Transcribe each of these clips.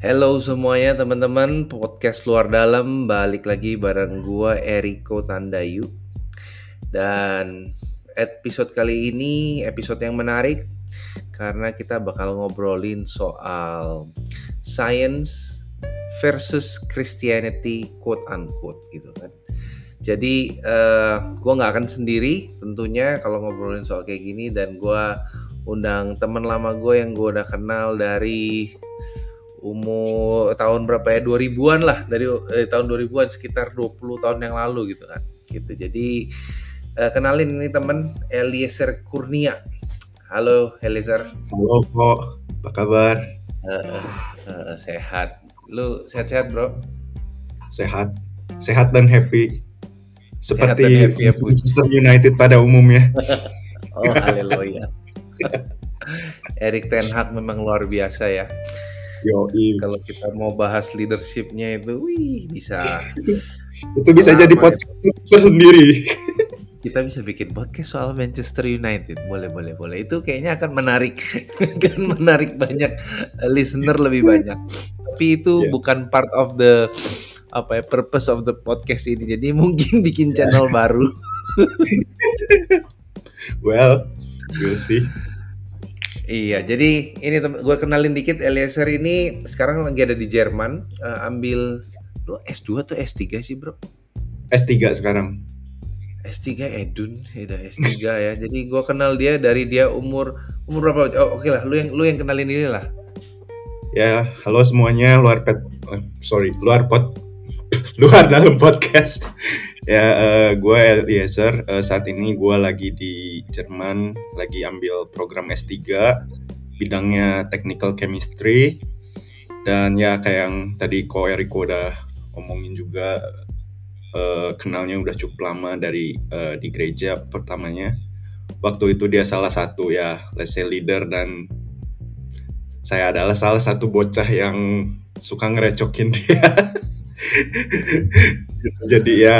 Hello semuanya teman-teman. Podcast luar dalam balik lagi bareng gua Eriko Tandayu. Dan episode kali ini episode yang menarik karena kita bakal ngobrolin soal science versus Christianity quote unquote gitu kan. Jadi uh, gue nggak akan sendiri tentunya kalau ngobrolin soal kayak gini. Dan gue undang teman lama gue yang gue udah kenal dari umur tahun berapa ya? 2000-an lah. Dari eh, tahun 2000-an sekitar 20 tahun yang lalu gitu kan. Gitu. Jadi uh, kenalin ini temen Eliezer Kurnia. Halo Eliezer. Halo kok apa kabar? Uh, uh, sehat. Lu sehat-sehat bro? Sehat. Sehat dan happy. Seperti happy, ya, Manchester United pada umumnya. Oh haleluya. Erik Ten Hag memang luar biasa ya Yoi. Kalau kita mau bahas leadershipnya itu, wih bisa. itu bisa jadi podcast sendiri. kita bisa bikin podcast soal Manchester United. Boleh, boleh, boleh. Itu kayaknya akan menarik, akan menarik banyak listener lebih banyak. Tapi itu yeah. bukan part of the apa ya purpose of the podcast ini. Jadi mungkin bikin channel baru. well, we'll see. Iya, jadi ini gue kenalin dikit Eliezer ini sekarang lagi ada di Jerman, uh, ambil lu S2 atau S3 sih, Bro? S3 sekarang. S3 Edun, ya S3 ya. Jadi gue kenal dia dari dia umur umur berapa? Oh, oke okay lah, lu yang lu yang kenalin ini lah. Ya, halo semuanya, luar pet oh, sorry, luar pot luar dalam podcast. ya, uh, gue Eliezer. Uh, saat ini gue lagi di Jerman, lagi ambil program S3, bidangnya Technical Chemistry. Dan ya kayak yang tadi Ko Eriko udah omongin juga, uh, kenalnya udah cukup lama dari uh, di gereja pertamanya. Waktu itu dia salah satu ya, let's say leader dan saya adalah salah satu bocah yang suka ngerecokin dia. jadi ya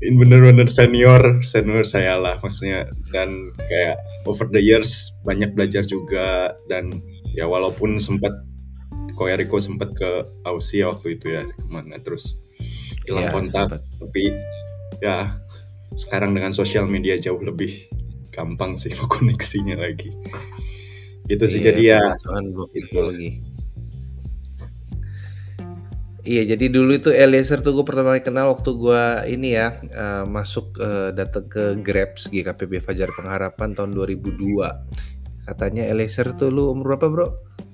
bener-bener senior senior saya lah maksudnya. Dan kayak over the years banyak belajar juga. Dan ya walaupun sempat Koyariko sempat ke Aussie waktu itu ya ke mana terus hilang ya, kontak. sempet. tapi ya sekarang dengan sosial media jauh lebih gampang sih koneksinya lagi. Gitu sih iya, jadi ya itu lagi Iya, jadi dulu itu Eliezer tuh gue pertama kali kenal waktu gue ini ya uh, masuk uh, datang ke Grabs GKPB Fajar Pengharapan tahun 2002. Katanya Eliezer tuh lu umur berapa bro?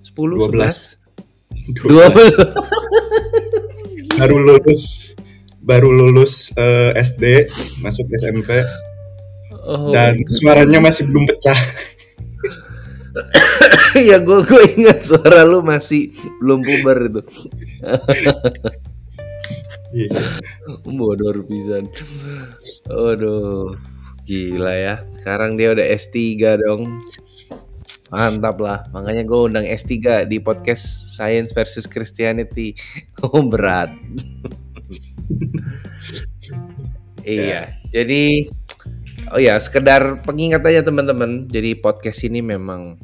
10? 12. 12. baru lulus baru lulus uh, eh, SD masuk SMP oh. dan suaranya masih belum pecah ya gue gue ingat suara lu masih belum puber itu. yeah. Bodoh pisan. Aduh, gila ya. Sekarang dia udah S3 dong. Mantap lah. Makanya gue undang S3 di podcast Science versus Christianity. Oh, berat. iya. Jadi Oh ya, sekedar pengingat aja teman-teman. Jadi podcast ini memang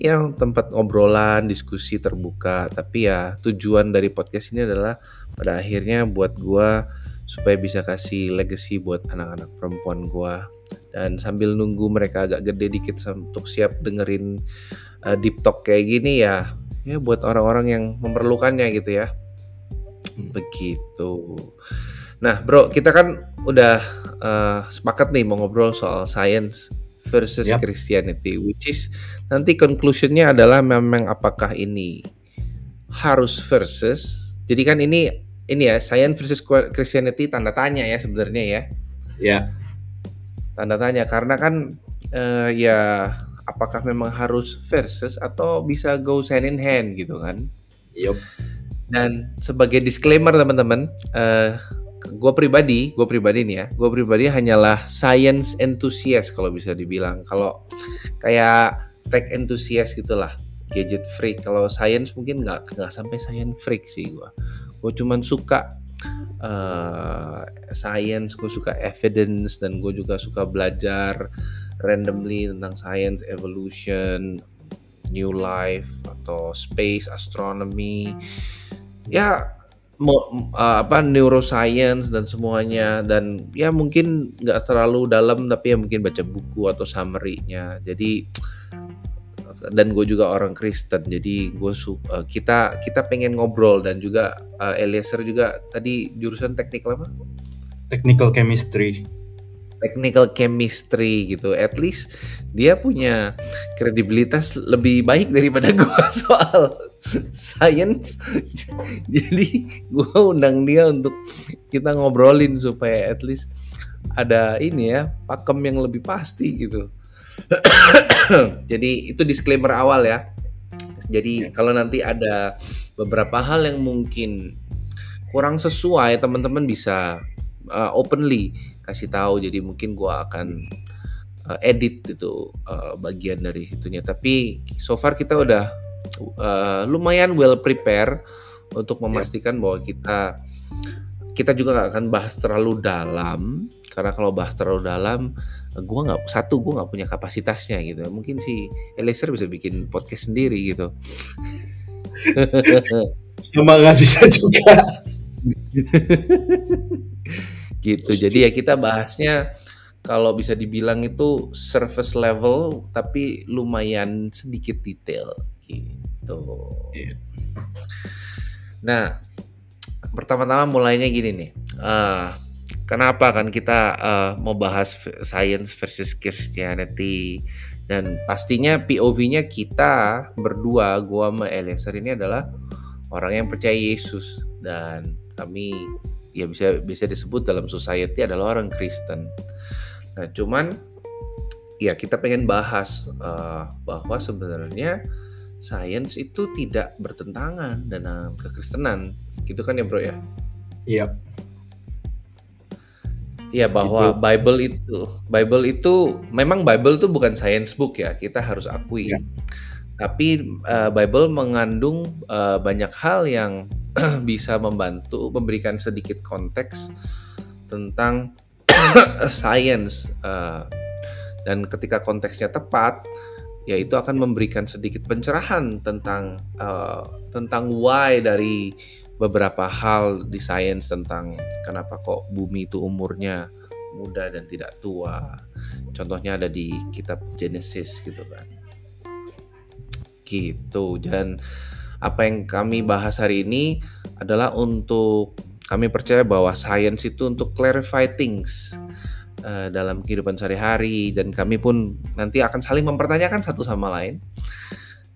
ya tempat obrolan, diskusi terbuka. Tapi ya tujuan dari podcast ini adalah pada akhirnya buat gua supaya bisa kasih legacy buat anak-anak perempuan gua dan sambil nunggu mereka agak gede dikit untuk siap dengerin uh, deep talk kayak gini ya ya buat orang-orang yang memerlukannya gitu ya. Hmm. Begitu. Nah, Bro, kita kan udah uh, sepakat nih mau ngobrol soal science versus yep. Christianity, which is nanti conclusionnya adalah memang apakah ini harus versus. Jadi kan ini ini ya science versus Christianity tanda tanya ya sebenarnya ya. Ya. Yeah. Tanda tanya karena kan uh, ya apakah memang harus versus atau bisa go hand in hand gitu kan? Yup. Dan sebagai disclaimer teman-teman, uh, gue pribadi, gue pribadi nih ya, gue pribadi hanyalah science enthusiast kalau bisa dibilang. Kalau kayak tech enthusiast gitulah, gadget freak. Kalau science mungkin nggak nggak sampai science freak sih gue. Gue cuman suka uh, science, gue suka evidence dan gue juga suka belajar randomly tentang science, evolution, new life atau space, astronomy, ya apa neuroscience dan semuanya dan ya mungkin nggak terlalu dalam tapi ya mungkin baca buku atau summary-nya. Jadi dan gue juga orang Kristen jadi gue uh, kita kita pengen ngobrol dan juga uh, Eliezer juga tadi jurusan teknikal apa? Technical chemistry technical chemistry gitu. At least dia punya kredibilitas lebih baik daripada gue soal science. Jadi gue undang dia untuk kita ngobrolin supaya at least ada ini ya pakem yang lebih pasti gitu. Jadi itu disclaimer awal ya. Jadi kalau nanti ada beberapa hal yang mungkin kurang sesuai, teman-teman bisa uh, openly kasih tahu jadi mungkin gua akan uh, edit itu uh, bagian dari situnya tapi so far kita udah uh, lumayan well prepare untuk ya. memastikan bahwa kita kita juga gak akan bahas terlalu dalam. Karena kalau bahas terlalu dalam gue nggak satu gue nggak punya kapasitasnya gitu. Mungkin si Eliezer bisa bikin podcast sendiri gitu. Sama nggak bisa juga gitu. Jadi ya kita bahasnya kalau bisa dibilang itu surface level tapi lumayan sedikit detail gitu. Iya. Nah, pertama-tama mulainya gini nih. Uh, kenapa kan kita uh, mau bahas science versus Christianity dan pastinya POV-nya kita berdua, gua sama Eliezer ini adalah orang yang percaya Yesus dan kami ya bisa bisa disebut dalam society adalah orang Kristen. Nah, cuman ya kita pengen bahas uh, bahwa sebenarnya sains itu tidak bertentangan dengan kekristenan, gitu kan ya bro ya? Iya. Iya bahwa itu. Bible itu Bible itu memang Bible itu bukan science book ya kita harus akui. Ya. Tapi uh, Bible mengandung uh, banyak hal yang bisa membantu memberikan sedikit konteks tentang science uh, dan ketika konteksnya tepat ya itu akan memberikan sedikit pencerahan tentang uh, tentang why dari beberapa hal di sains tentang kenapa kok bumi itu umurnya muda dan tidak tua. Contohnya ada di kitab Genesis gitu kan. Gitu dan apa yang kami bahas hari ini adalah untuk kami percaya bahwa science itu untuk clarify things uh, dalam kehidupan sehari-hari dan kami pun nanti akan saling mempertanyakan satu sama lain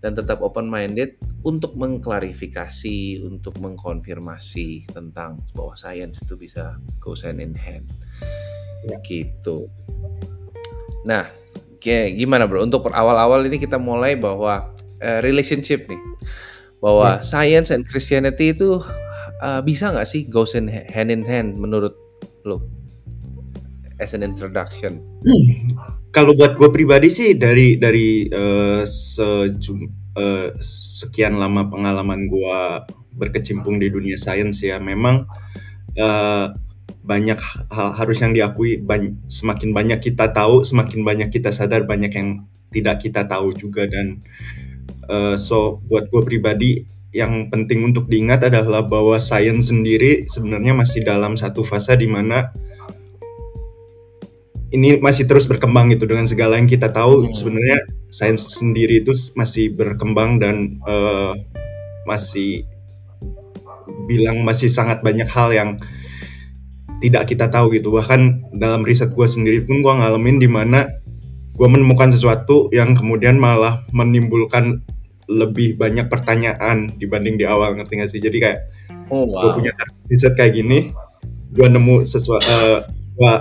dan tetap open minded untuk mengklarifikasi, untuk mengkonfirmasi tentang bahwa science itu bisa go hand in hand. Ya. Gitu. Nah, kayak gimana bro? Untuk awal-awal ini kita mulai bahwa uh, relationship nih bahwa yeah. science and Christianity itu uh, bisa nggak sih goes in hand in hand menurut lo as an introduction? Hmm. Kalau buat gue pribadi sih dari dari uh, sejum, uh, sekian lama pengalaman gue berkecimpung di dunia sains ya memang uh, banyak hal harus yang diakui bany semakin banyak kita tahu semakin banyak kita sadar banyak yang tidak kita tahu juga dan Uh, so buat gue pribadi yang penting untuk diingat adalah bahwa sains sendiri sebenarnya masih dalam satu fase di mana ini masih terus berkembang gitu dengan segala yang kita tahu hmm. sebenarnya sains sendiri itu masih berkembang dan uh, masih bilang masih sangat banyak hal yang tidak kita tahu gitu bahkan dalam riset gue sendiri pun gue ngalamin di mana gue menemukan sesuatu yang kemudian malah menimbulkan lebih banyak pertanyaan dibanding di awal ngerti gak sih jadi kayak oh, wow. gue punya riset kayak gini gue nemu sesuatu uh, eh, gue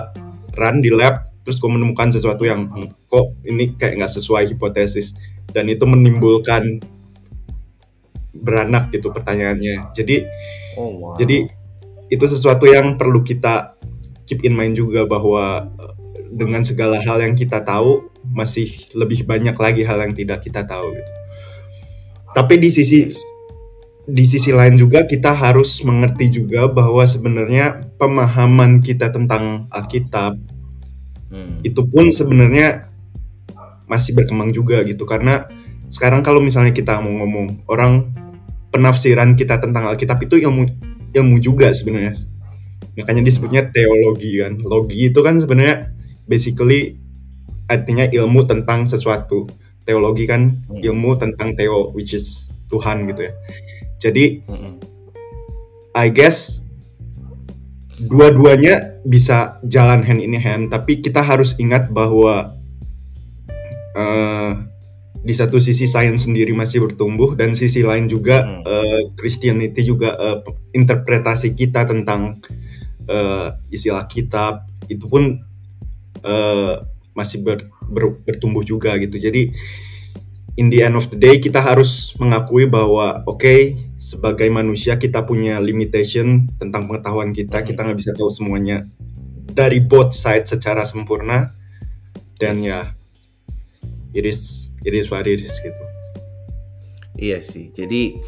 run di lab terus gue menemukan sesuatu yang hmm, kok ini kayak nggak sesuai hipotesis dan itu menimbulkan beranak gitu pertanyaannya jadi oh, wow. jadi itu sesuatu yang perlu kita keep in mind juga bahwa eh, dengan segala hal yang kita tahu masih lebih banyak lagi hal yang tidak kita tahu gitu tapi di sisi di sisi lain juga kita harus mengerti juga bahwa sebenarnya pemahaman kita tentang Alkitab hmm. itu pun sebenarnya masih berkembang juga gitu. Karena sekarang kalau misalnya kita mau ngomong orang penafsiran kita tentang Alkitab itu ilmu ilmu juga sebenarnya. Makanya disebutnya teologi kan. Logi itu kan sebenarnya basically artinya ilmu tentang sesuatu teologi kan Hmm. ilmu tentang theo which is Tuhan gitu ya jadi Mm-mm. I guess dua-duanya bisa jalan hand in hand, tapi kita harus ingat bahwa eh, di satu sisi sains sendiri masih bertumbuh dan sisi lain juga Hmm. eh, Christianity juga pe- interpretasi kita tentang eh, istilah kitab itu pun eh, masih ber- ber- bertumbuh juga gitu. Jadi in the end of the day kita harus mengakui bahwa oke sebagai manusia kita punya limitation tentang pengetahuan kita kita nggak bisa tahu semuanya dari both side secara sempurna dan ya it is it gitu Iya sih. Jadi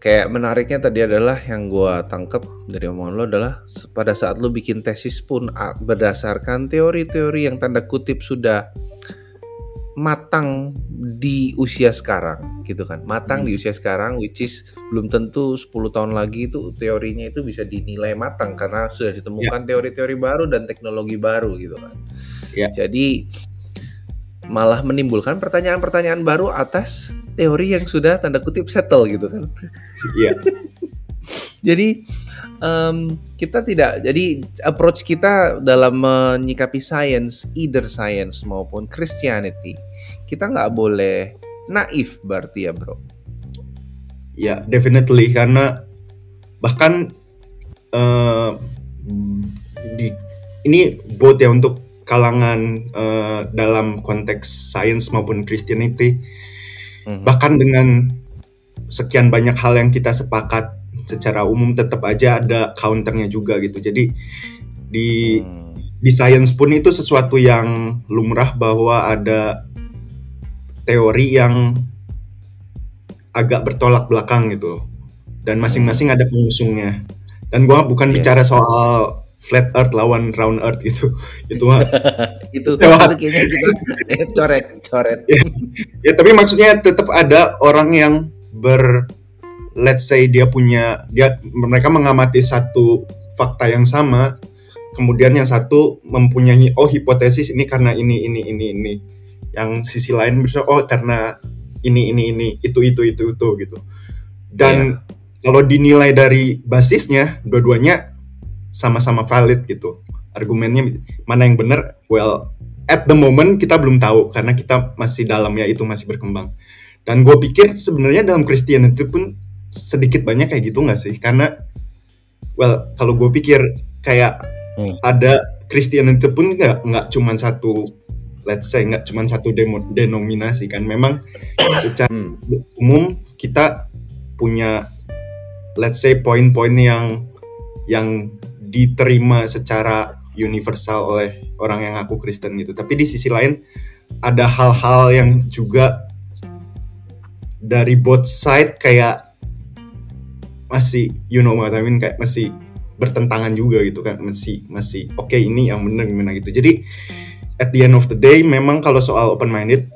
kayak menariknya tadi adalah yang gua tangkep dari omongan lo adalah pada saat lo bikin tesis pun berdasarkan teori-teori yang tanda kutip sudah matang di usia sekarang gitu kan. Matang di usia sekarang which is belum tentu 10 tahun lagi itu teorinya itu bisa dinilai matang karena sudah ditemukan teori-teori baru dan teknologi baru gitu kan. Ya. Jadi malah menimbulkan pertanyaan-pertanyaan baru atas teori yang sudah tanda kutip settle gitu kan. Iya. Jadi em, kita tidak jadi approach kita dalam menyikapi science, either science maupun Christianity, kita nggak boleh naif berarti ya bro. Ya, definitely karena bahkan eh, di ini both ya untuk kalangan eh, dalam konteks sains maupun Christianity Mhm. bahkan dengan sekian banyak hal yang kita sepakat secara umum tetap aja ada counternya juga gitu. Jadi di Hmm. di sains pun itu sesuatu yang lumrah bahwa ada teori yang agak bertolak belakang gitu dan masing-masing ada pengusungnya dan gua bukan Yes. bicara soal flat earth lawan round earth gitu itu mah itu, Lewat. itu kayaknya kita coret coret. ya tapi maksudnya tetap ada orang yang ber let's say dia punya dia mereka mengamati satu fakta yang sama kemudian yang satu mempunyai oh hipotesis ini karena ini ini ini ini. Yang sisi lain bisa oh karena ini ini ini itu itu itu itu gitu. Dan kalau dinilai dari basisnya dua-duanya sama-sama valid gitu. Argumennya mana yang benar? Well at the moment kita belum tahu karena kita masih dalamnya itu masih berkembang. Dan gue pikir sebenarnya dalam Christianity pun sedikit banyak kayak gitu nggak sih? Karena well kalau gue pikir kayak Hmm. ada Christianity pun nggak nggak cuman satu let's say nggak cuman satu demo, denominasi kan. Memang secara Hmm. umum kita punya let's say poin-poin yang yang diterima secara universal oleh orang yang aku Kristen gitu. Tapi di sisi lain ada hal-hal yang juga dari both side kayak masih you know what I mean kayak masih bertentangan juga gitu kan masih masih oke ini yang benar gimana gitu. Jadi at the end of the day memang kalau soal open minded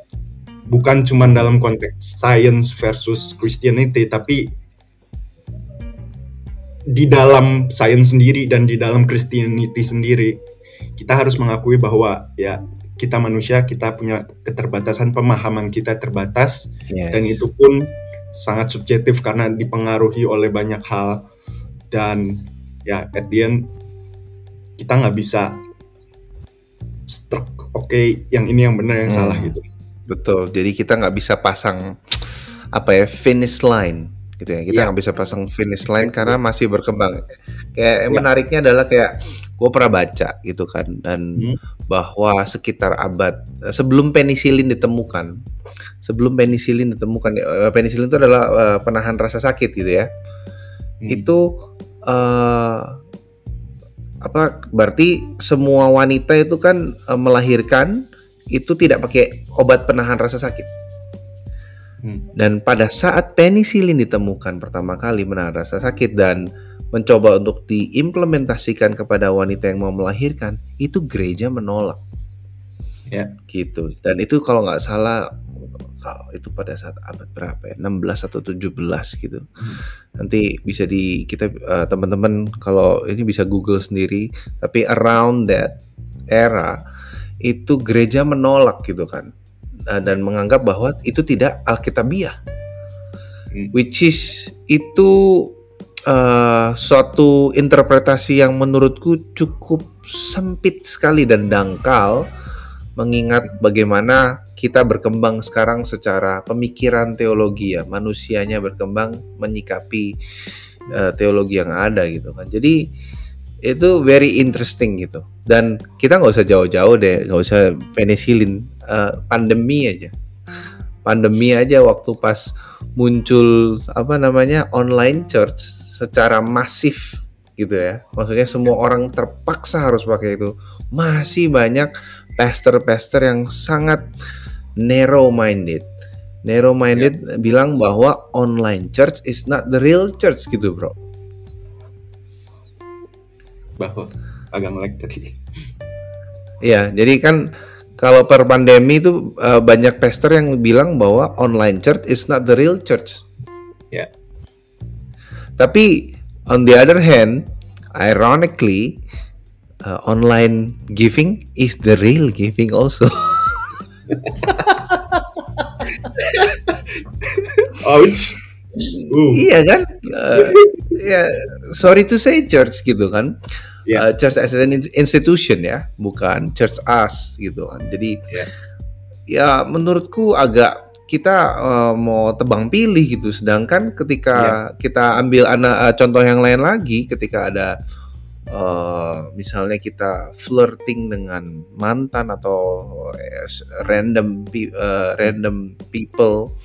bukan cuman dalam konteks science versus Christianity tapi di dalam science sendiri dan di dalam Christianity sendiri kita harus mengakui bahwa ya kita manusia kita punya keterbatasan pemahaman kita terbatas Yes. dan itu pun sangat subjektif karena dipengaruhi oleh banyak hal dan ya at the end kita nggak bisa struck oke yang ini yang benar yang Hmm. salah gitu Betul. Jadi kita nggak bisa pasang apa ya finish line gitu ya. Kita Iya. nggak bisa pasang finish line karena masih berkembang. Kayak Iya. menariknya adalah kayak gue pernah baca gitu kan dan Hmm. bahwa sekitar abad eh, sebelum penisilin ditemukan, sebelum penisilin ditemukan, eh, penisilin itu adalah eh, penahan rasa sakit gitu ya. Hmm. Itu eh, apa berarti semua wanita itu kan eh, melahirkan itu tidak pakai obat penahan rasa sakit. Hmm. Dan pada saat penisilin ditemukan pertama kali menahan rasa sakit dan mencoba untuk diimplementasikan kepada wanita yang mau melahirkan, itu gereja menolak. Ya. Gitu. Dan itu kalau nggak salah dangkal itu pada saat abad berapa ya 16 atau 17 gitu nanti bisa di kita uh, teman-teman kalau ini bisa Google sendiri tapi around that era itu gereja menolak gitu kan uh, dan menganggap bahwa itu tidak alkitabiah. Hmm. which is itu uh, suatu interpretasi yang menurutku cukup sempit sekali dan dangkal mengingat bagaimana kita berkembang sekarang secara pemikiran teologi ya. Manusianya berkembang menyikapi uh, teologi yang ada gitu kan. Jadi itu very interesting gitu. Dan kita nggak usah jauh-jauh deh nggak usah penicillin uh, pandemi aja pandemi aja waktu pas muncul apa namanya online church secara masif gitu ya maksudnya semua orang terpaksa harus pakai itu masih banyak pastor-pastor yang sangat narrow minded. Narrow minded yeah. bilang bahwa online church is not the real church gitu, Bro. Bahwa agak melek tadi. Ya, jadi kan kalau per pandemi itu uh, banyak pastor yang bilang bahwa online church is not the real church. Ya. Yeah. Tapi on the other hand, ironically uh, online giving is the real giving also. Ouch. Uh. Iya kan? Uh, ya, sorry to say church gitu kan. Yeah. Uh, church as an institution ya, bukan church us gitu kan. Jadi yeah. ya menurutku agak kita uh, mau tebang pilih gitu. Sedangkan ketika yeah. kita ambil anak uh, contoh yang lain lagi, ketika ada uh, misalnya kita flirting dengan mantan atau uh, random uh, random people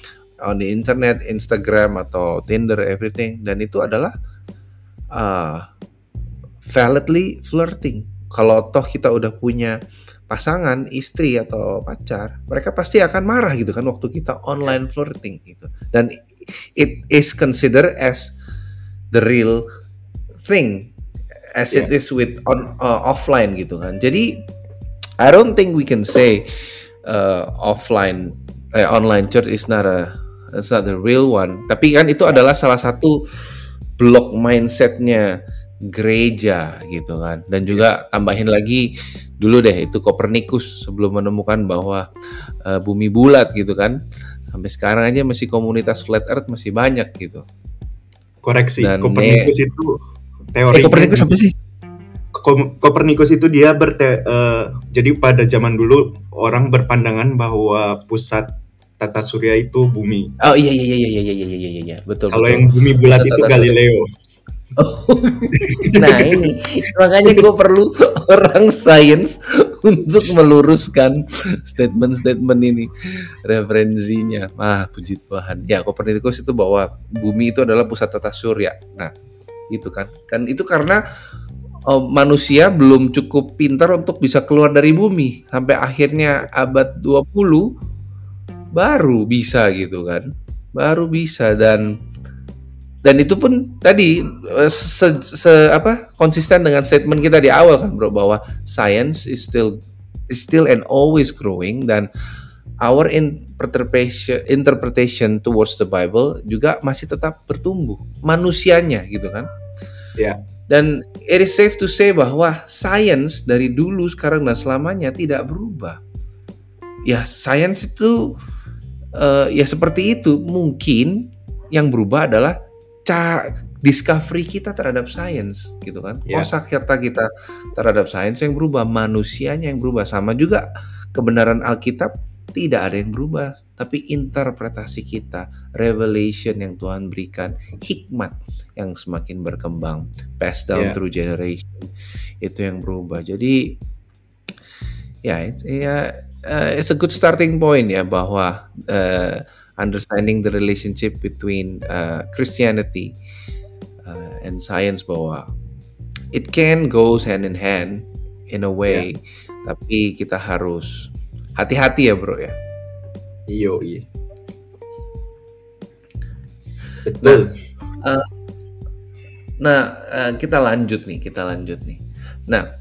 on the internet, Instagram atau Tinder, everything, dan itu adalah uh, validly flirting. Kalau toh kita udah punya pasangan, istri atau pacar, mereka pasti akan marah gitu kan waktu kita online flirting gitu. Dan it is considered as the real thing as yeah. it is with on uh, offline gitu kan. Jadi I don't think we can say uh, offline eh, online church is not a it's not the real one. Tapi kan itu adalah salah satu blok mindsetnya gereja gitu kan. Dan juga tambahin lagi dulu deh itu Kopernikus sebelum menemukan bahwa uh, bumi bulat gitu kan. Sampai sekarang aja masih komunitas flat earth masih banyak gitu. Koreksi, Dan Kopernikus itu teori eh, Kopernikus apa sih? Kopernikus itu dia berte uh, jadi pada zaman dulu orang berpandangan bahwa pusat tata surya itu bumi. Oh iya iya iya iya iya iya iya iya, iya. betul. Kalau yang bumi bulat itu Galileo. Oh. nah ini makanya gue perlu orang sains untuk meluruskan statement-statement ini referensinya. Ah puji Tuhan. Ya Kopernikus itu bahwa bumi itu adalah pusat tata surya. Nah gitu kan kan itu karena uh, manusia belum cukup pintar untuk bisa keluar dari bumi sampai akhirnya abad 20 baru bisa gitu kan. Baru bisa dan dan itu pun tadi eh, se, se apa konsisten dengan statement kita di awal kan bro bahwa science is still is still and always growing dan our interpretation interpretation towards the Bible juga masih tetap bertumbuh manusianya gitu kan. Ya. Yeah. dan it is safe to say bahwa science dari dulu sekarang dan selamanya tidak berubah. Ya science itu uh, ya seperti itu mungkin yang berubah adalah ca discovery kita terhadap science gitu kan yeah. kosa kata kita terhadap science yang berubah manusianya yang berubah sama juga kebenaran Alkitab tidak ada yang berubah, tapi interpretasi kita, revelation yang Tuhan berikan, hikmat yang semakin berkembang, passed down yeah. through generation, itu yang berubah. Jadi ya, ya uh, it's a good starting point ya bahwa uh, understanding the relationship between uh, Christianity uh, and science bahwa it can goes hand in hand in a way, yeah. tapi kita harus hati-hati ya bro ya. Iyo iya betul. Nah, uh, nah uh, kita lanjut nih kita lanjut nih. Nah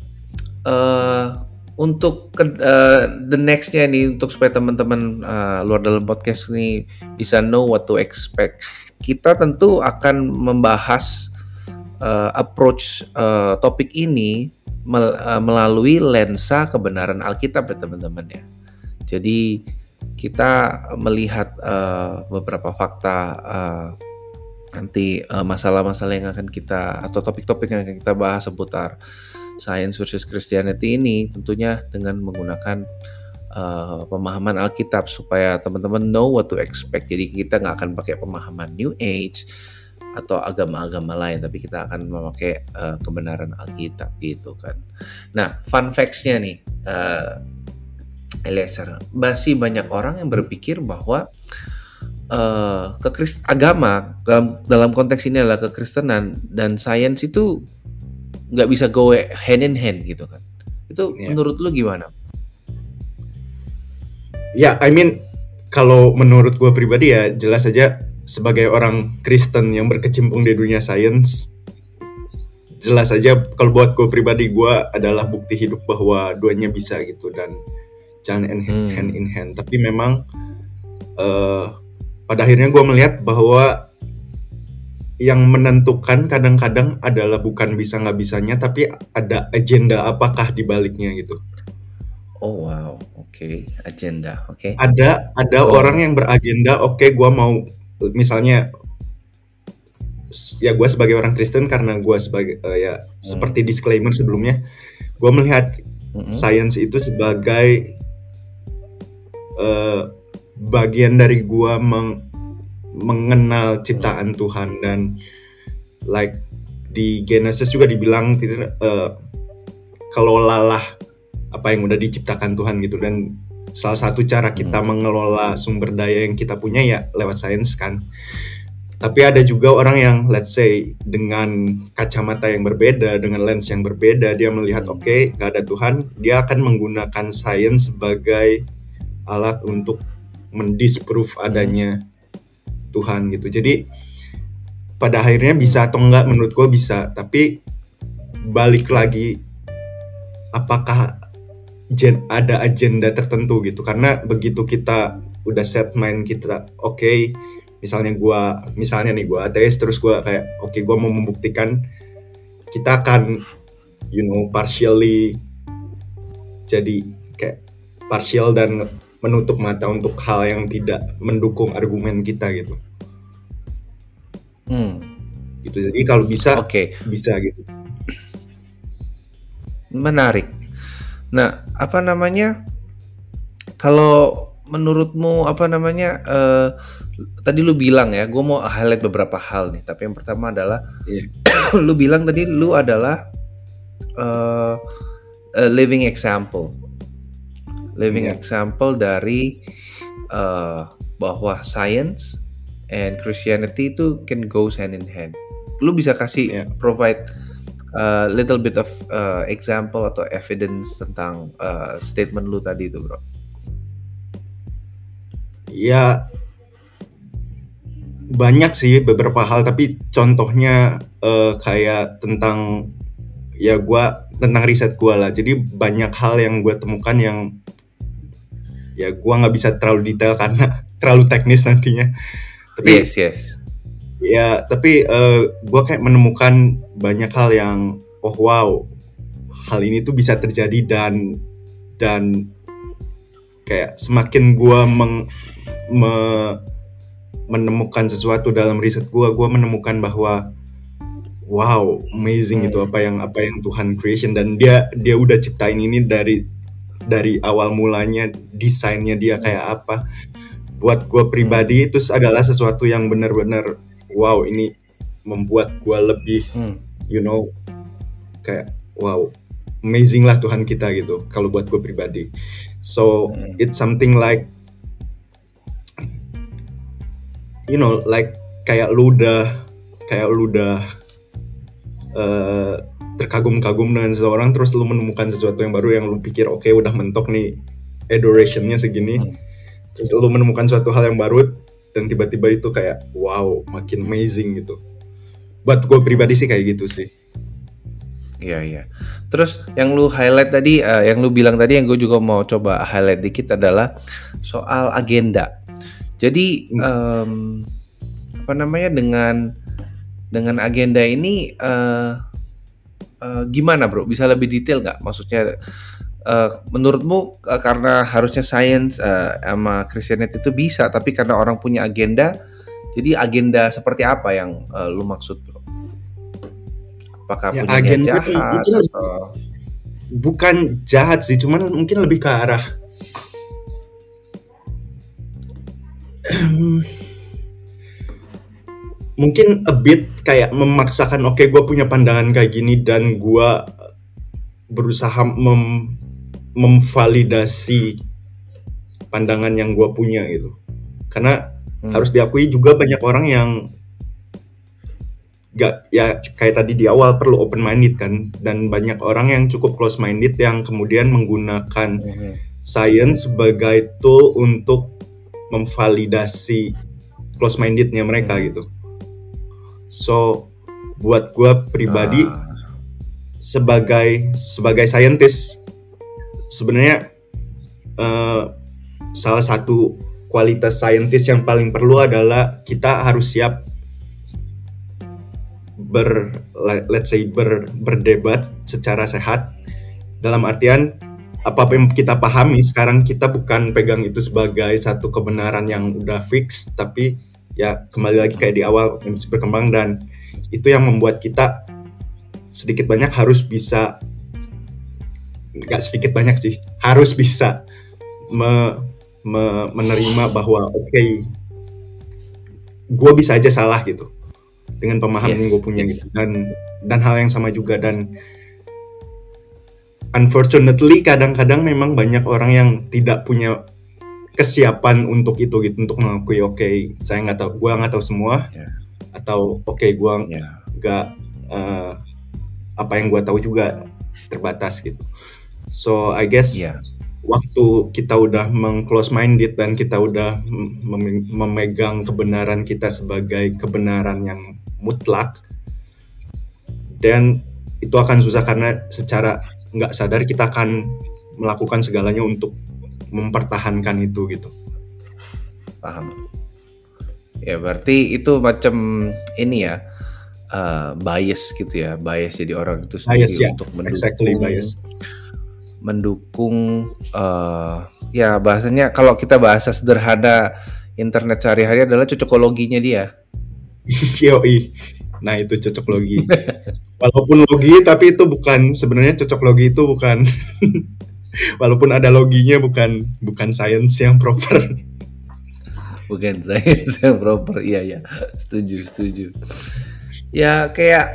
uh, untuk ke, uh, the nextnya nih untuk supaya teman-teman uh, luar dalam podcast ini bisa know what to expect, kita tentu akan membahas uh, approach uh, topik ini mel, uh, melalui lensa kebenaran Alkitab ya teman-teman ya. Jadi kita melihat uh, beberapa fakta uh, nanti masalah-masalah uh, yang akan kita atau topik-topik yang akan kita bahas seputar Science versus Christianity ini tentunya dengan menggunakan uh, pemahaman Alkitab supaya teman-teman know what to expect. Jadi kita nggak akan pakai pemahaman New Age atau agama-agama lain, tapi kita akan memakai uh, kebenaran Alkitab gitu kan. Nah, fun facts-nya nih, uh, Eliezer, masih banyak orang yang berpikir bahwa uh, kekrist agama dalam dalam konteks ini adalah kekristenan dan sains itu nggak bisa go hand in hand gitu kan. Itu yeah. menurut lu gimana? Ya, yeah, I mean kalau menurut gue pribadi ya jelas saja sebagai orang Kristen yang berkecimpung di dunia sains, jelas saja kalau buat gue pribadi gue adalah bukti hidup bahwa duanya bisa gitu dan jalan hand, hmm. hand in hand. Tapi memang uh, pada akhirnya gue melihat bahwa yang menentukan kadang-kadang adalah bukan bisa nggak bisanya tapi ada agenda apakah di baliknya gitu. Oh wow, oke, okay. agenda, oke. Okay. Ada ada oh. orang yang beragenda, oke, okay, gue mau misalnya ya gue sebagai orang Kristen karena gue sebagai uh, ya hmm. seperti disclaimer sebelumnya, gue melihat hmm. sains itu sebagai uh, bagian dari gue meng mengenal ciptaan Tuhan dan like di Genesis juga dibilang uh, kalau lalah apa yang udah diciptakan Tuhan gitu. Dan salah satu cara kita hmm. mengelola sumber daya yang kita punya ya lewat sains kan. Tapi ada juga orang yang let's say dengan kacamata yang berbeda dengan lens yang berbeda dia melihat oke okay, gak ada Tuhan dia akan menggunakan sains sebagai alat untuk mendisprove adanya Tuhan gitu. Jadi pada akhirnya bisa atau enggak menurut gue bisa tapi balik lagi apakah ada agenda tertentu gitu? Karena begitu kita udah set mind kita oke okay, misalnya gue misalnya nih gue ateis terus gue kayak oke okay, gue mau membuktikan kita akan you know partially jadi kayak partial dan menutup mata untuk hal yang tidak mendukung argumen kita gitu. Hmm. Gitu. Jadi kalau bisa, oke, okay. bisa gitu. Menarik. Nah, apa namanya? Kalau menurutmu apa namanya? Uh, tadi lu bilang ya, gue mau highlight beberapa hal nih. Tapi yang pertama adalah, yeah. lu bilang tadi lu adalah uh, a living example living yeah. example dari uh, bahwa science and Christianity itu can go hand in hand. Lu bisa kasih yeah. provide a uh, little bit of uh, example atau evidence tentang uh, statement lu tadi itu, bro? Ya banyak sih beberapa hal, tapi contohnya uh, kayak tentang ya gue tentang riset gue lah. Jadi banyak hal yang gue temukan yang ya gue nggak bisa terlalu detail karena terlalu teknis nantinya tapi yes yes ya tapi uh, eh, gue kayak menemukan banyak hal yang oh wow hal ini tuh bisa terjadi dan dan kayak semakin gue meng, me, menemukan sesuatu dalam riset gue gue menemukan bahwa wow amazing hmm. itu apa yang apa yang Tuhan creation dan dia dia udah ciptain ini dari dari awal mulanya desainnya dia kayak apa buat gue pribadi hmm. itu adalah sesuatu yang benar-benar wow ini membuat gue lebih hmm. you know kayak wow amazing lah Tuhan kita gitu kalau buat gue pribadi so hmm. it's something like you know like kayak lu udah kayak lu udah uh, terkagum-kagum dengan seseorang terus lu menemukan sesuatu yang baru yang lu pikir oke okay, udah mentok nih adorationnya segini hmm. terus lu menemukan suatu hal yang baru dan tiba-tiba itu kayak wow makin amazing gitu buat gue pribadi sih kayak gitu sih Iya iya. Terus yang lu highlight tadi, uh, yang lu bilang tadi yang gue juga mau coba highlight dikit adalah soal agenda. Jadi um, apa namanya dengan dengan agenda ini uh, uh, gimana bro? Bisa lebih detail nggak? Maksudnya uh, menurutmu uh, karena harusnya sains uh, sama Christianity itu bisa, tapi karena orang punya agenda, jadi agenda seperti apa yang uh, lu maksud bro? Apakah ya, punya agen jahat mungkin atau bukan jahat sih, cuman mungkin lebih ke arah mungkin a bit kayak memaksakan oke okay, gue punya pandangan kayak gini dan gue berusaha mem memvalidasi pandangan yang gue punya gitu karena hmm. harus diakui juga banyak orang yang gak ya kayak tadi di awal perlu open minded kan dan banyak orang yang cukup close minded yang kemudian menggunakan hmm. science sebagai tool untuk memvalidasi close mindednya mereka hmm. gitu so buat gue pribadi ah. sebagai sebagai scientist sebenarnya uh, salah satu kualitas scientist yang paling perlu adalah kita harus siap ber let's say ber, berdebat secara sehat dalam artian apa yang kita pahami sekarang kita bukan pegang itu sebagai satu kebenaran yang udah fix tapi ya kembali lagi kayak di awal yang masih berkembang dan itu yang membuat kita sedikit banyak harus bisa nggak sedikit banyak sih harus bisa me, me, menerima bahwa oke okay, gue bisa aja salah gitu dengan pemahaman yes, yang gue punya yes. gitu dan dan hal yang sama juga dan unfortunately kadang-kadang memang banyak orang yang tidak punya kesiapan untuk itu gitu untuk mengakui oke okay, saya nggak tahu gue nggak tahu semua yeah. atau oke okay, gue ya. nggak yeah. uh, apa yang gue tahu juga terbatas gitu so I guess yeah. waktu kita udah mengclose minded dan kita udah mem memegang kebenaran kita sebagai kebenaran yang mutlak dan itu akan susah karena secara nggak sadar kita akan melakukan segalanya untuk mempertahankan itu gitu. Paham. Ya berarti itu macam ini ya uh, bias gitu ya, bias jadi orang itu sendiri bias, ya. untuk mendukung exactly bias. mendukung uh, ya bahasanya kalau kita bahasa sederhana internet sehari-hari adalah cocokologinya dia. Yoi. Nah itu cocok logi. Walaupun logi tapi itu bukan sebenarnya cocok logi itu bukan walaupun ada loginya bukan bukan science yang proper. Bukan science yang proper. Iya ya. Setuju setuju. Ya kayak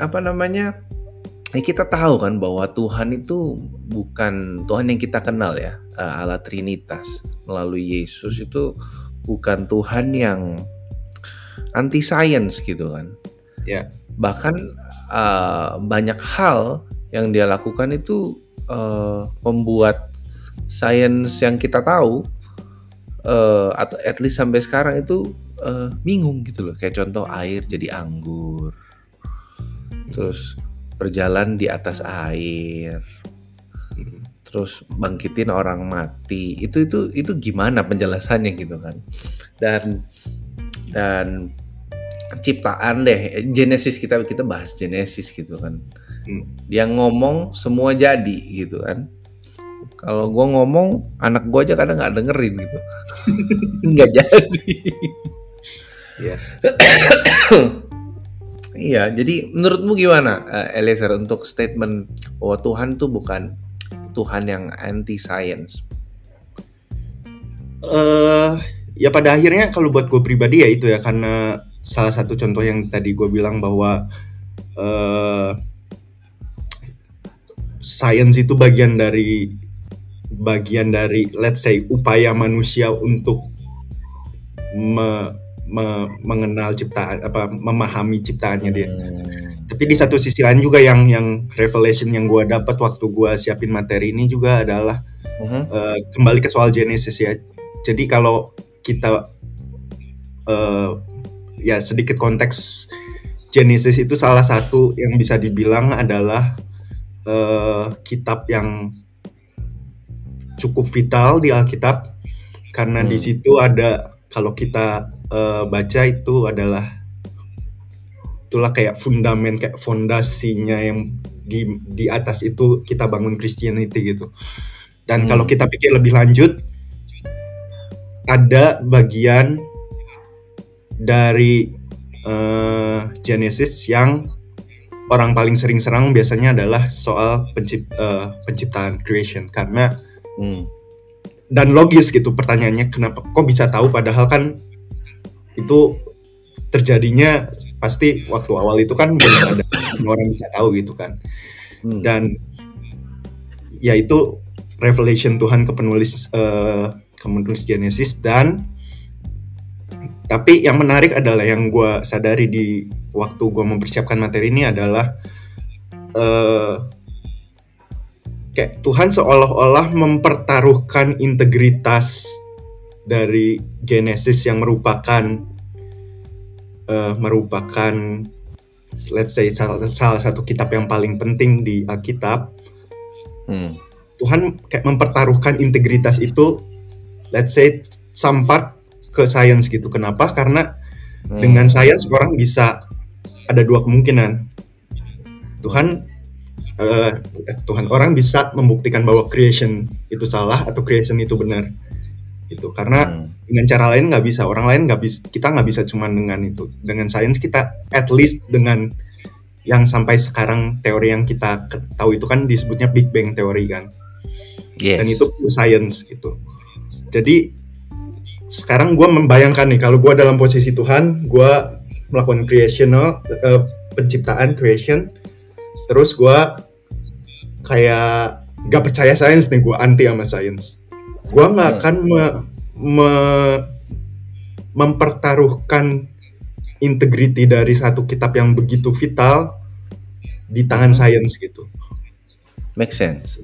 apa namanya? Ya kita tahu kan bahwa Tuhan itu bukan Tuhan yang kita kenal ya, eh, Allah Trinitas melalui Yesus itu bukan Tuhan yang anti science gitu kan. Ya. Bahkan uh, banyak hal yang dia lakukan itu uh, membuat science yang kita tahu uh, atau at least sampai sekarang itu uh, bingung gitu loh. Kayak contoh air jadi anggur. Terus berjalan di atas air. Terus bangkitin orang mati. Itu itu itu gimana penjelasannya gitu kan. Dan dan ciptaan deh Genesis kita kita bahas Genesis gitu kan. Dia ngomong semua jadi gitu kan. Kalau gue ngomong anak gue aja kadang nggak dengerin gitu. Nggak jadi. Iya. Iya jadi menurutmu gimana uh, Eliezer untuk statement bahwa Tuhan tuh bukan Tuhan yang anti science uh, ya pada akhirnya kalau buat gue pribadi ya itu ya karena salah satu contoh yang tadi gue bilang bahwa uh, science itu bagian dari bagian dari let's say upaya manusia untuk me, me, mengenal ciptaan apa memahami ciptaannya dia. Hmm. Tapi di satu sisi lain juga yang yang revelation yang gue dapat waktu gue siapin materi ini juga adalah uh -huh. uh, kembali ke soal Genesis ya. Jadi kalau kita uh, ya sedikit konteks Genesis itu salah satu yang bisa dibilang adalah uh, kitab yang cukup vital di Alkitab karena hmm. di situ ada kalau kita uh, baca itu adalah itulah kayak fundamen kayak fondasinya yang di di atas itu kita bangun Christianity gitu. Dan hmm. kalau kita pikir lebih lanjut ada bagian dari uh, Genesis yang orang paling sering serang biasanya adalah soal pencip, uh, penciptaan creation karena hmm. dan logis gitu pertanyaannya kenapa kok bisa tahu padahal kan itu terjadinya pasti waktu awal itu kan belum ada orang bisa tahu gitu kan hmm. dan ya itu revelation Tuhan ke penulis uh, ke penulis Genesis dan tapi yang menarik adalah yang gue sadari di waktu gue mempersiapkan materi ini adalah uh, kayak Tuhan seolah-olah mempertaruhkan integritas dari Genesis yang merupakan uh, merupakan let's say salah, salah satu kitab yang paling penting di Alkitab. Hmm. Tuhan kayak mempertaruhkan integritas itu let's say sampat ke sains gitu. Kenapa? Karena hmm. dengan sains orang bisa ada dua kemungkinan. Tuhan uh, Tuhan orang bisa membuktikan bahwa creation itu salah atau creation itu benar. Itu karena hmm. dengan cara lain nggak bisa. Orang lain nggak bisa. Kita nggak bisa cuma dengan itu. Dengan sains kita at least dengan yang sampai sekarang teori yang kita tahu itu kan disebutnya Big Bang teori kan. Yes. Dan itu science gitu. Jadi sekarang gue membayangkan nih kalau gue dalam posisi Tuhan gue melakukan creational uh, penciptaan creation terus gue kayak gak percaya sains nih gue anti sama sains gue nggak hmm. akan me, me, mempertaruhkan integriti dari satu kitab yang begitu vital di tangan hmm. sains gitu make sense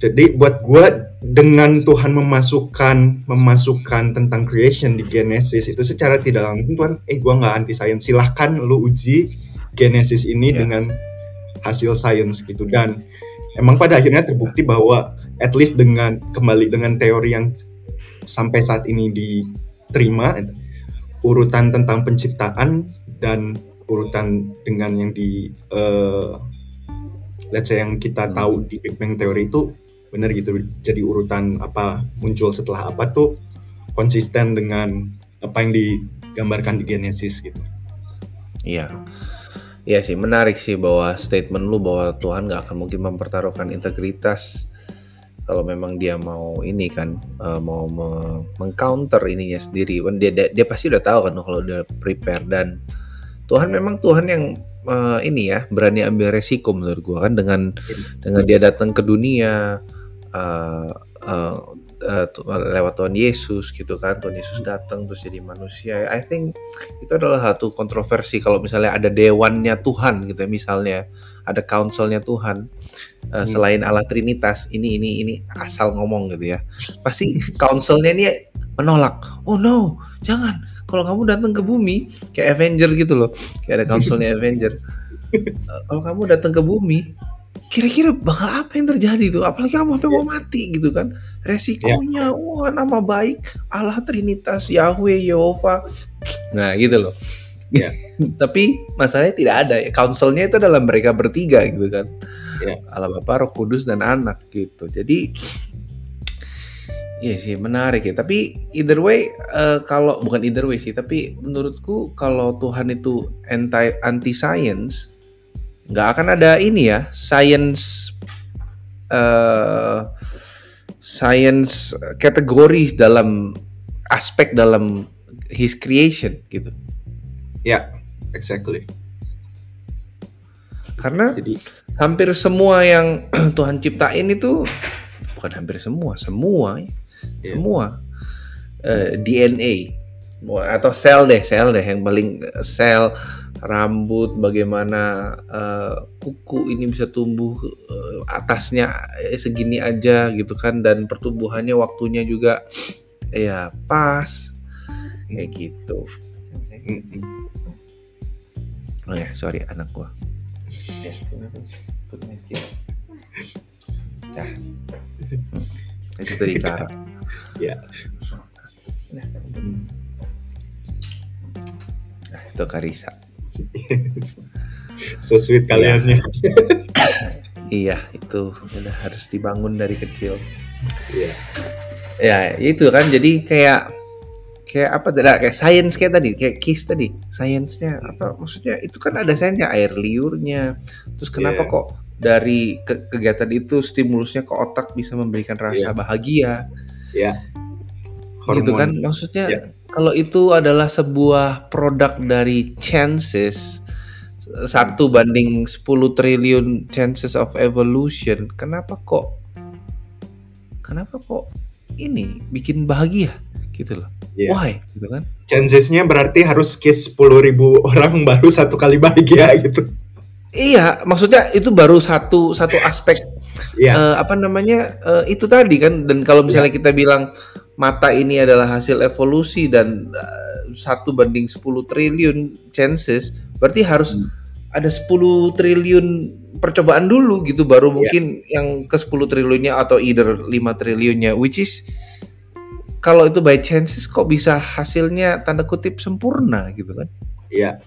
jadi buat gue dengan Tuhan memasukkan memasukkan tentang creation di Genesis itu secara tidak langsung Tuhan, eh gue nggak anti sains, silahkan lu uji Genesis ini yeah. dengan hasil sains gitu dan emang pada akhirnya terbukti bahwa at least dengan kembali dengan teori yang sampai saat ini diterima urutan tentang penciptaan dan urutan dengan yang di uh, let's say yang kita tahu di Big Bang teori itu benar gitu jadi urutan apa muncul setelah apa tuh konsisten dengan apa yang digambarkan di Genesis gitu. Iya. Iya sih menarik sih bahwa statement lu bahwa Tuhan nggak akan mungkin mempertaruhkan integritas kalau memang dia mau ini kan uh, mau me mengcounter ininya sendiri dia, dia dia pasti udah tahu kan kalau udah prepare dan Tuhan memang Tuhan yang uh, ini ya berani ambil resiko menurut gua kan dengan dengan dia datang ke dunia uh, uh, uh, lewat Tuhan Yesus gitu kan. Tuhan Yesus datang terus jadi manusia. I think itu adalah satu kontroversi kalau misalnya ada dewannya Tuhan gitu ya misalnya ada counselnya Tuhan uh, hmm. selain Allah Trinitas ini ini ini asal ngomong gitu ya. Pasti counselnya ini menolak. Oh no jangan. Kalau kamu datang ke bumi kayak Avenger gitu loh. Kayak ada counselnya Avenger. Uh, kalau kamu datang ke bumi kira-kira bakal apa yang terjadi tuh apalagi kamu sampai mau ya. mati gitu kan resikonya yeah. wah nama baik Allah Trinitas Yahweh Yehova nah gitu loh yeah. tapi masalahnya tidak ada ya counselnya itu dalam mereka bertiga gitu kan yeah. Allah Bapa Roh Kudus dan Anak gitu jadi Iya sih menarik ya. Tapi either way uh, kalau bukan either way sih, tapi menurutku kalau Tuhan itu anti anti science, nggak akan ada ini ya science uh, science kategori dalam aspek dalam his creation gitu. Ya, yeah, exactly. Karena Jadi, hampir semua yang Tuhan ciptain itu bukan hampir semua, semua, yeah. semua uh, eh, DNA atau sel deh, sel deh yang paling sel rambut, bagaimana uh, kuku ini bisa tumbuh uh, atasnya eh, segini aja gitu kan dan pertumbuhannya waktunya juga ya pas kayak gitu. Oh ya, sorry anak gua. Ya, game. Nah, hmm. itu tadi Clara. Ya. Nah, Nah, itu Karisa. So sweet kaliannya. Iya, itu udah harus dibangun dari kecil. Iya. Ya, itu kan jadi kayak kayak apa tidak kayak science kayak tadi, kayak kiss tadi. Sainsnya apa maksudnya itu kan ada sainsnya air liurnya. Terus kenapa Iya. kok dari ke- kegiatan itu stimulusnya ke otak bisa memberikan rasa Iya. bahagia Ya. gitu kan maksudnya Ya. Kalau itu adalah sebuah produk dari chances satu banding 10 triliun chances of evolution kenapa kok kenapa kok ini bikin bahagia gitu loh Iya. why gitu kan Chancesnya berarti harus kiss 10.000 ribu orang baru satu kali bahagia gitu. iya maksudnya itu baru satu satu aspek Iya. eh, apa namanya eh, itu tadi kan dan kalau misalnya kita bilang mata ini adalah hasil evolusi dan eh, satu banding 10 triliun chances berarti harus Hmm. ada 10 triliun percobaan dulu gitu baru Iya. mungkin yang ke 10 triliunnya atau either 5 triliunnya which is kalau itu by chances kok bisa hasilnya tanda kutip sempurna gitu kan Iya.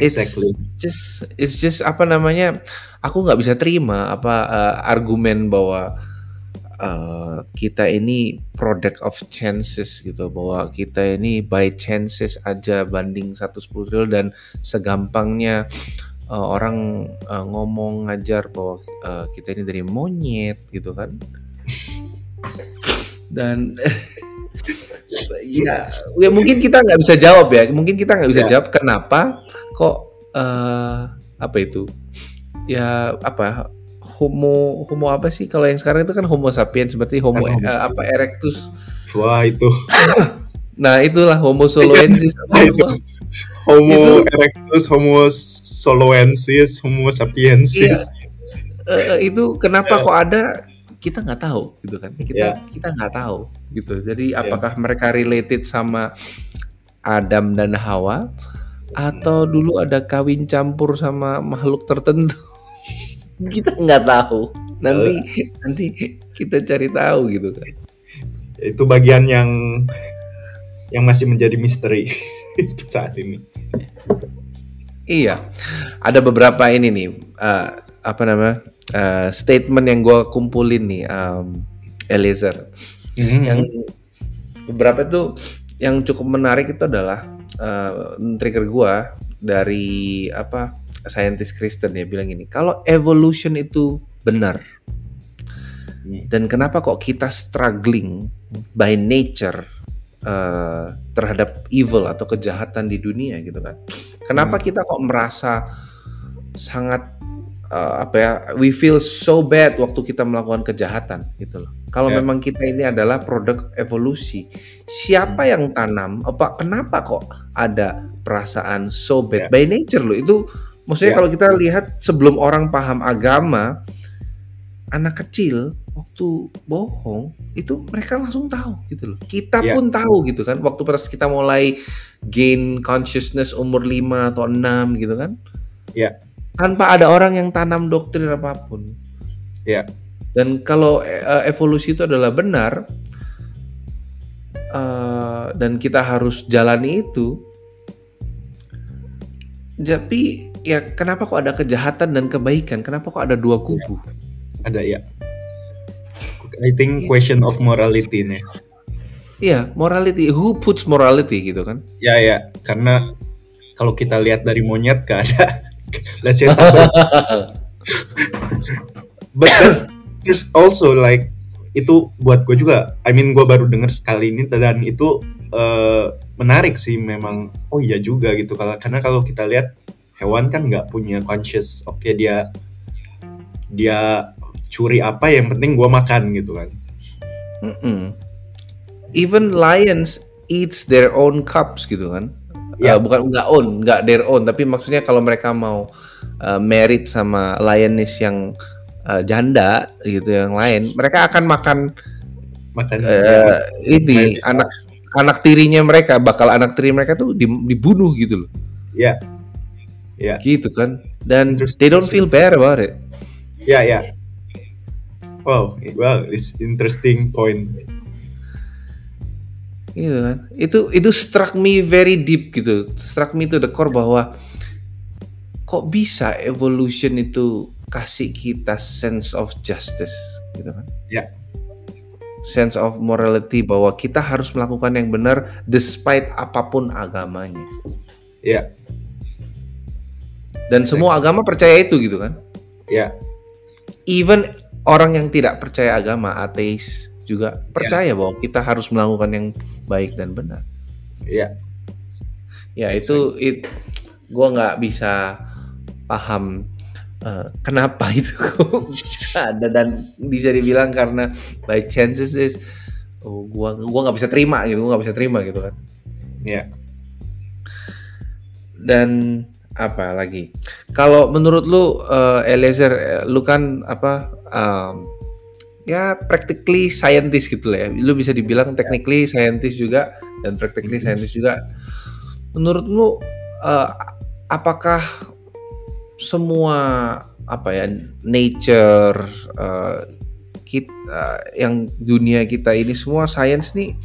It's Exactly. just it's just apa namanya aku nggak bisa terima apa eh, argumen bahwa eh, kita ini product of chances gitu bahwa kita ini by chances aja banding 110 triliun dan segampangnya eh, orang eh, ngomong ngajar bahwa eh, kita ini dari monyet gitu kan. Dan ya, ya mungkin kita nggak bisa jawab ya. Mungkin kita nggak bisa Ya. jawab kenapa kok eh apa itu? Ya apa homo homo apa sih? Kalau yang sekarang itu kan homo sapiens seperti homo Kan homo eh, apa erectus. Wah itu. Nah itulah homo soloensis. Semua. Homo erectus, Homo soloensis, Homo sapiensis. Iya. Eh, itu kenapa kok ada? Kita nggak tahu gitu kan? Kita Ya. kita nggak tahu gitu. Jadi apakah mereka related sama Adam dan Hawa? Atau dulu ada kawin campur sama makhluk tertentu kita nggak tahu. Nanti nanti kita cari tahu gitu kan. Itu bagian yang yang masih menjadi misteri saat ini. iya. Ada beberapa ini nih eh, apa namanya eh, statement yang gue kumpulin nih um, Eliezer. Yang beberapa itu yang cukup menarik itu adalah uh, trigger gua dari apa saintis Kristen ya bilang ini kalau evolution itu benar Hmm. dan kenapa kok kita struggling by nature uh, terhadap evil atau kejahatan di dunia gitu kan kenapa Hmm. kita kok merasa sangat uh, apa ya we feel so bad waktu kita melakukan kejahatan gitu loh kalau Ya. memang kita ini adalah produk evolusi siapa yang tanam apa kenapa kok ada perasaan so bad Ya. by nature loh itu maksudnya Ya. kalau kita lihat sebelum orang paham agama anak kecil waktu bohong itu mereka langsung tahu gitu loh kita Ya. pun tahu gitu kan waktu pas kita mulai gain consciousness umur 5 atau 6 gitu kan Ya. tanpa ada orang yang tanam doktrin apa pun Ya. dan kalau eh, evolusi itu adalah benar eh, dan kita harus jalani itu tapi ya kenapa kok ada kejahatan dan kebaikan kenapa kok ada dua kubu Ada ya. I think question of morality nih. Iya, morality. Who puts morality gitu kan? Ya ya, karena kalau kita lihat dari monyet gak ada. Let's say. But that's there's also like itu buat gue juga. I mean gue baru denger sekali ini dan itu eh, menarik sih memang. Oh iya juga gitu kalau karena kalau kita lihat hewan kan nggak punya conscious. Oke dia dia curi apa yang penting gue makan gitu kan. Mm-mm. Even lions eats their own cubs gitu kan? Ya. Eh, bukan nggak own, nggak their own, tapi maksudnya kalau mereka mau uh, married sama lioness yang uh, janda gitu yang lain, mereka akan makan Makan eh, ini anak anak tirinya mereka bakal anak tiri mereka tuh dibunuh gitu loh. Ya. Ya. Gitu kan. Dan they don't feel bad about it. Ya, ya. Wow, well, it's interesting point. Gitu kan. Itu itu struck me very deep gitu. Struck me to the core bahwa kok bisa evolution itu kasih kita sense of justice gitu kan. Ya sense of morality bahwa kita harus melakukan yang benar despite apa pun agamanya. Iya. Dan semua agama percaya itu gitu kan? Iya. Even orang yang tidak percaya agama, ateis juga percaya ya. bahwa kita harus melakukan yang baik dan benar. Iya. Ya itu it, gue nggak bisa paham uh, kenapa itu bisa ada dan bisa dibilang karena by chances this oh gua gua nggak bisa terima gitu gua nggak bisa terima gitu kan ya yeah. dan apa lagi kalau menurut lu uh, Eliezer lu kan apa um, ya practically scientist gitu lah ya lu bisa dibilang technically scientist juga dan practically mm-hmm. scientist juga menurut lu uh, apakah semua apa ya nature uh, kita uh, yang dunia kita ini semua science nih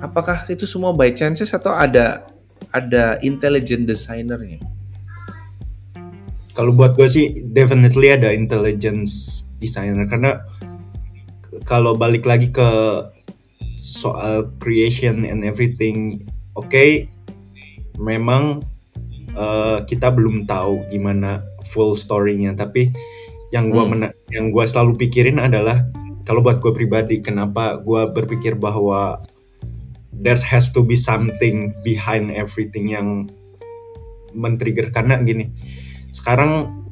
apakah itu semua by chances atau ada ada intelligent designernya? Kalau buat gue sih definitely ada intelligence designer. Karena kalau balik lagi ke soal creation and everything, oke, okay, memang uh, kita belum tahu gimana full story-nya. Tapi yang gue hmm. yang gua selalu pikirin adalah kalau buat gue pribadi kenapa gue berpikir bahwa there has to be something behind everything yang men-trigger? Karena gini sekarang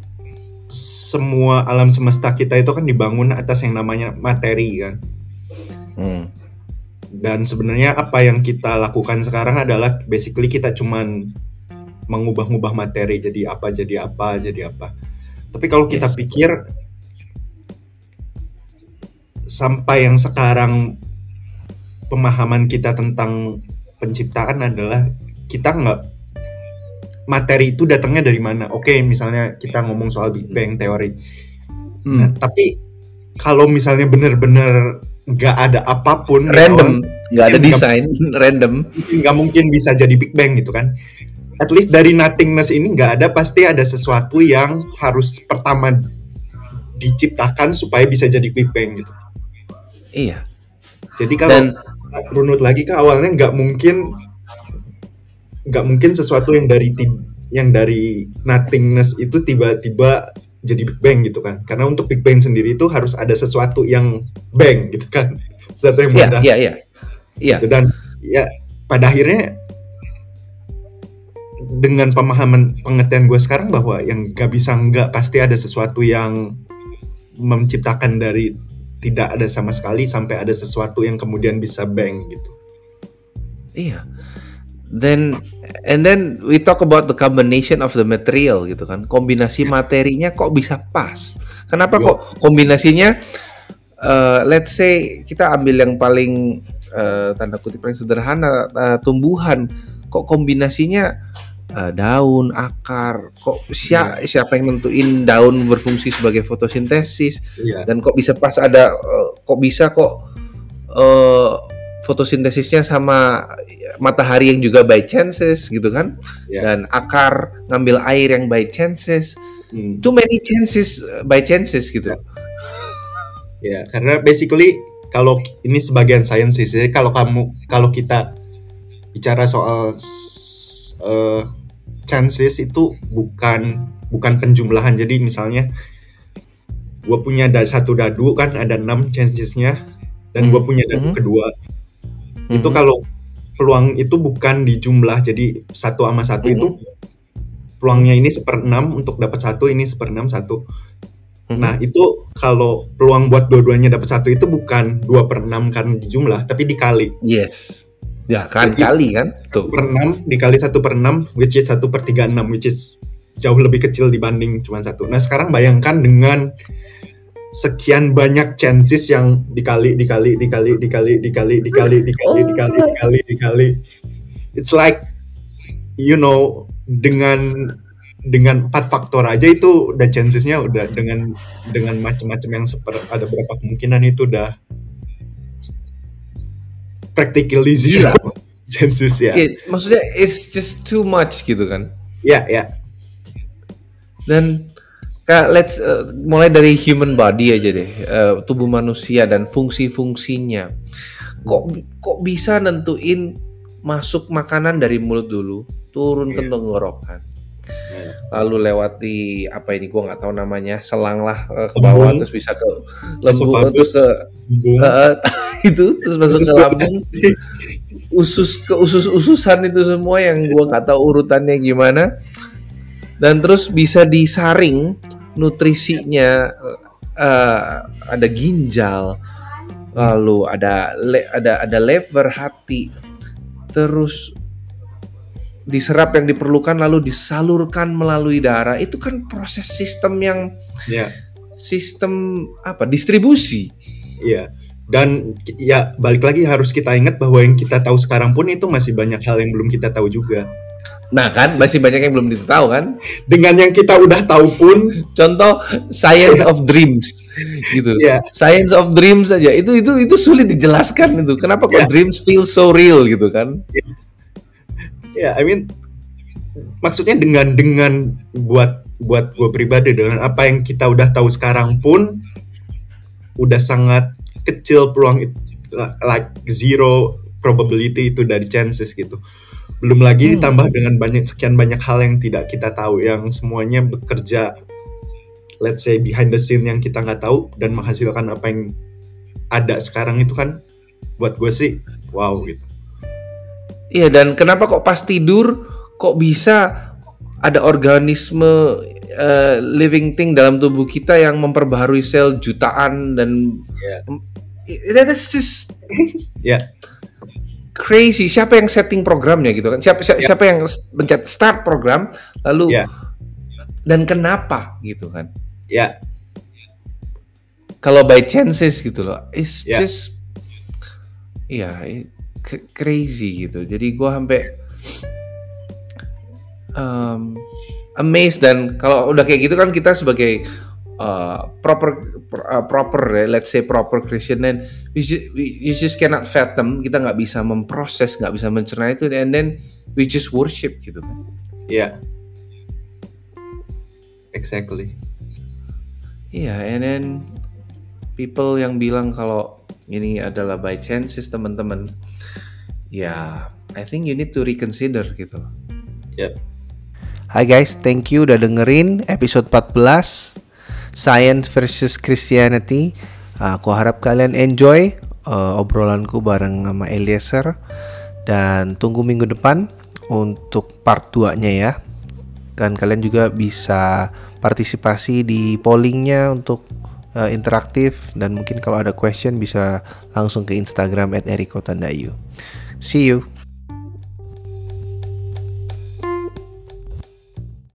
semua alam semesta kita itu kan dibangun atas yang namanya materi kan hmm. dan sebenarnya apa yang kita lakukan sekarang adalah basically kita cuman mengubah-ubah materi jadi apa jadi apa jadi apa. Tapi kalau kita yes. pikir sampai yang sekarang pemahaman kita tentang penciptaan adalah kita nggak materi itu datangnya dari mana? Oke, misalnya kita ngomong soal Big Bang teori. Hmm. Nah, tapi kalau misalnya benar-benar nggak ada apa pun random, nggak ada desain, random, nggak mungkin bisa jadi Big Bang gitu kan? at least dari nothingness ini nggak ada pasti ada sesuatu yang harus pertama diciptakan supaya bisa jadi Big Bang gitu. Iya. Jadi kalau Dan, runut lagi ke awalnya nggak mungkin nggak mungkin sesuatu yang dari yang dari nothingness itu tiba-tiba jadi Big Bang gitu kan. Karena untuk Big Bang sendiri itu harus ada sesuatu yang bang gitu kan. Sesuatu yang iya, iya. Iya. Gitu. Dan ya pada akhirnya dengan pemahaman pengertian gue sekarang bahwa yang gak bisa nggak pasti ada sesuatu yang menciptakan dari tidak ada sama sekali sampai ada sesuatu yang kemudian bisa bang gitu. Iya. Then and then we talk about the combination of the material gitu kan. Kombinasi yeah. materinya kok bisa pas. Kenapa kok kombinasinya uh, let's say kita ambil yang paling uh, tanda kutip paling sederhana uh, tumbuhan kok kombinasinya uh, daun, akar. Kok siapa, yeah. siapa yang nentuin daun berfungsi sebagai fotosintesis? Yeah. Dan kok bisa pas ada uh, kok bisa kok uh, fotosintesisnya sama matahari yang juga by chances gitu kan? Yeah. Dan akar ngambil air yang by chances. Hmm. Too many chances by chances gitu. Ya, yeah, karena basically kalau ini sebagian science jadi kalau kamu kalau kita bicara soal uh, chances itu bukan bukan penjumlahan jadi misalnya gue punya da satu dadu kan ada enam chancesnya dan gue hmm. punya dadu mm -hmm. kedua -hmm. itu kalau peluang itu bukan di jumlah jadi satu sama satu mm -hmm. itu peluangnya ini seper enam untuk dapat satu ini seper enam satu mm -hmm. nah itu kalau peluang buat dua-duanya dapat satu itu bukan dua per enam kan di jumlah tapi dikali yes Ya kan Jadi, kali kan. Tuh. Per 6 dikali 1 per 6 which is 1 per 36 which is jauh lebih kecil dibanding cuma satu. Nah sekarang bayangkan dengan sekian banyak chances yang dikali dikali dikali dikali dikali dikali dikali dikali dikali dikali it's like you know dengan dengan empat faktor aja itu udah chancesnya udah dengan dengan macam-macam yang seper ada berapa kemungkinan itu udah practically zero chances ya. Yeah, maksudnya it's just too much gitu kan. Ya, yeah, ya. Yeah. Dan Kak, let's uh, mulai dari human body aja deh, uh, tubuh manusia dan fungsi-fungsinya. Kok kok bisa nentuin masuk makanan dari mulut dulu, turun yeah. ke iya. tenggorokan, yeah. lalu lewati apa ini gua nggak tahu namanya selang lah uh, ke bawah terus bisa ke lembut terus ke uh, itu terus masuk ke lambung usus ke usus ususan itu semua yang gua nggak tahu urutannya gimana dan terus bisa disaring nutrisinya uh, ada ginjal, lalu ada le, ada ada lever hati, terus diserap yang diperlukan lalu disalurkan melalui darah itu kan proses sistem yang yeah. sistem apa distribusi. Iya. Yeah. Dan ya balik lagi harus kita ingat bahwa yang kita tahu sekarang pun itu masih banyak hal yang belum kita tahu juga. Nah kan masih banyak yang belum ditahu kan. Dengan yang kita udah tahu pun, contoh science of dreams gitu. Yeah. Science of dreams saja itu itu itu sulit dijelaskan itu. Kenapa kok yeah. dreams feel so real gitu kan? Ya, yeah. yeah, I mean maksudnya dengan dengan buat buat gue pribadi dengan apa yang kita udah tahu sekarang pun udah sangat kecil peluang like zero probability itu dari chances gitu belum lagi hmm. ditambah dengan banyak sekian banyak hal yang tidak kita tahu yang semuanya bekerja let's say behind the scene yang kita nggak tahu dan menghasilkan apa yang ada sekarang itu kan buat gue sih wow gitu iya dan kenapa kok pas tidur kok bisa ada organisme uh, living thing dalam tubuh kita yang memperbaharui sel jutaan dan yeah. that's just yeah crazy. Siapa yang setting programnya gitu kan? Siapa siapa, yeah. siapa yang mencet start program lalu yeah. dan kenapa gitu kan? Ya. Yeah. Kalau by chances gitu loh, it's yeah. just yeah, crazy gitu. Jadi gua sampai um, amazed dan kalau udah kayak gitu kan kita sebagai uh, proper uh, proper let's say proper Christian then we just, we, you just cannot fathom kita nggak bisa memproses nggak bisa mencerna itu and then we just worship gitu kan. Yeah. Exactly. Iya yeah, and then people yang bilang kalau ini adalah by chances teman-teman ya yeah, I think you need to reconsider gitu. Yeah. Hai guys, thank you udah dengerin episode 14 Science versus Christianity. Uh, aku harap kalian enjoy uh, obrolanku bareng sama Eliezer dan tunggu minggu depan untuk part 2-nya ya. Dan kalian juga bisa partisipasi di pollingnya untuk uh, interaktif dan mungkin kalau ada question bisa langsung ke Instagram @erikotandayu. See you.